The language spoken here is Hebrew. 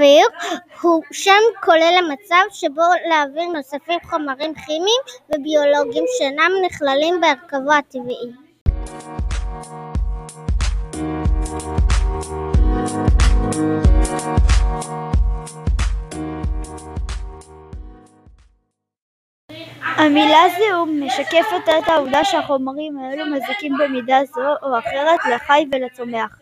אוויר הוא שם כולל המצב שבו לאוויר נוספים חומרים כימיים וביולוגיים שאינם נכללים בהרכבו הטבעי. המילה זיהום משקפת את העובדה שהחומרים האלו מזיקים במידה זו או אחרת לחי ולצומח.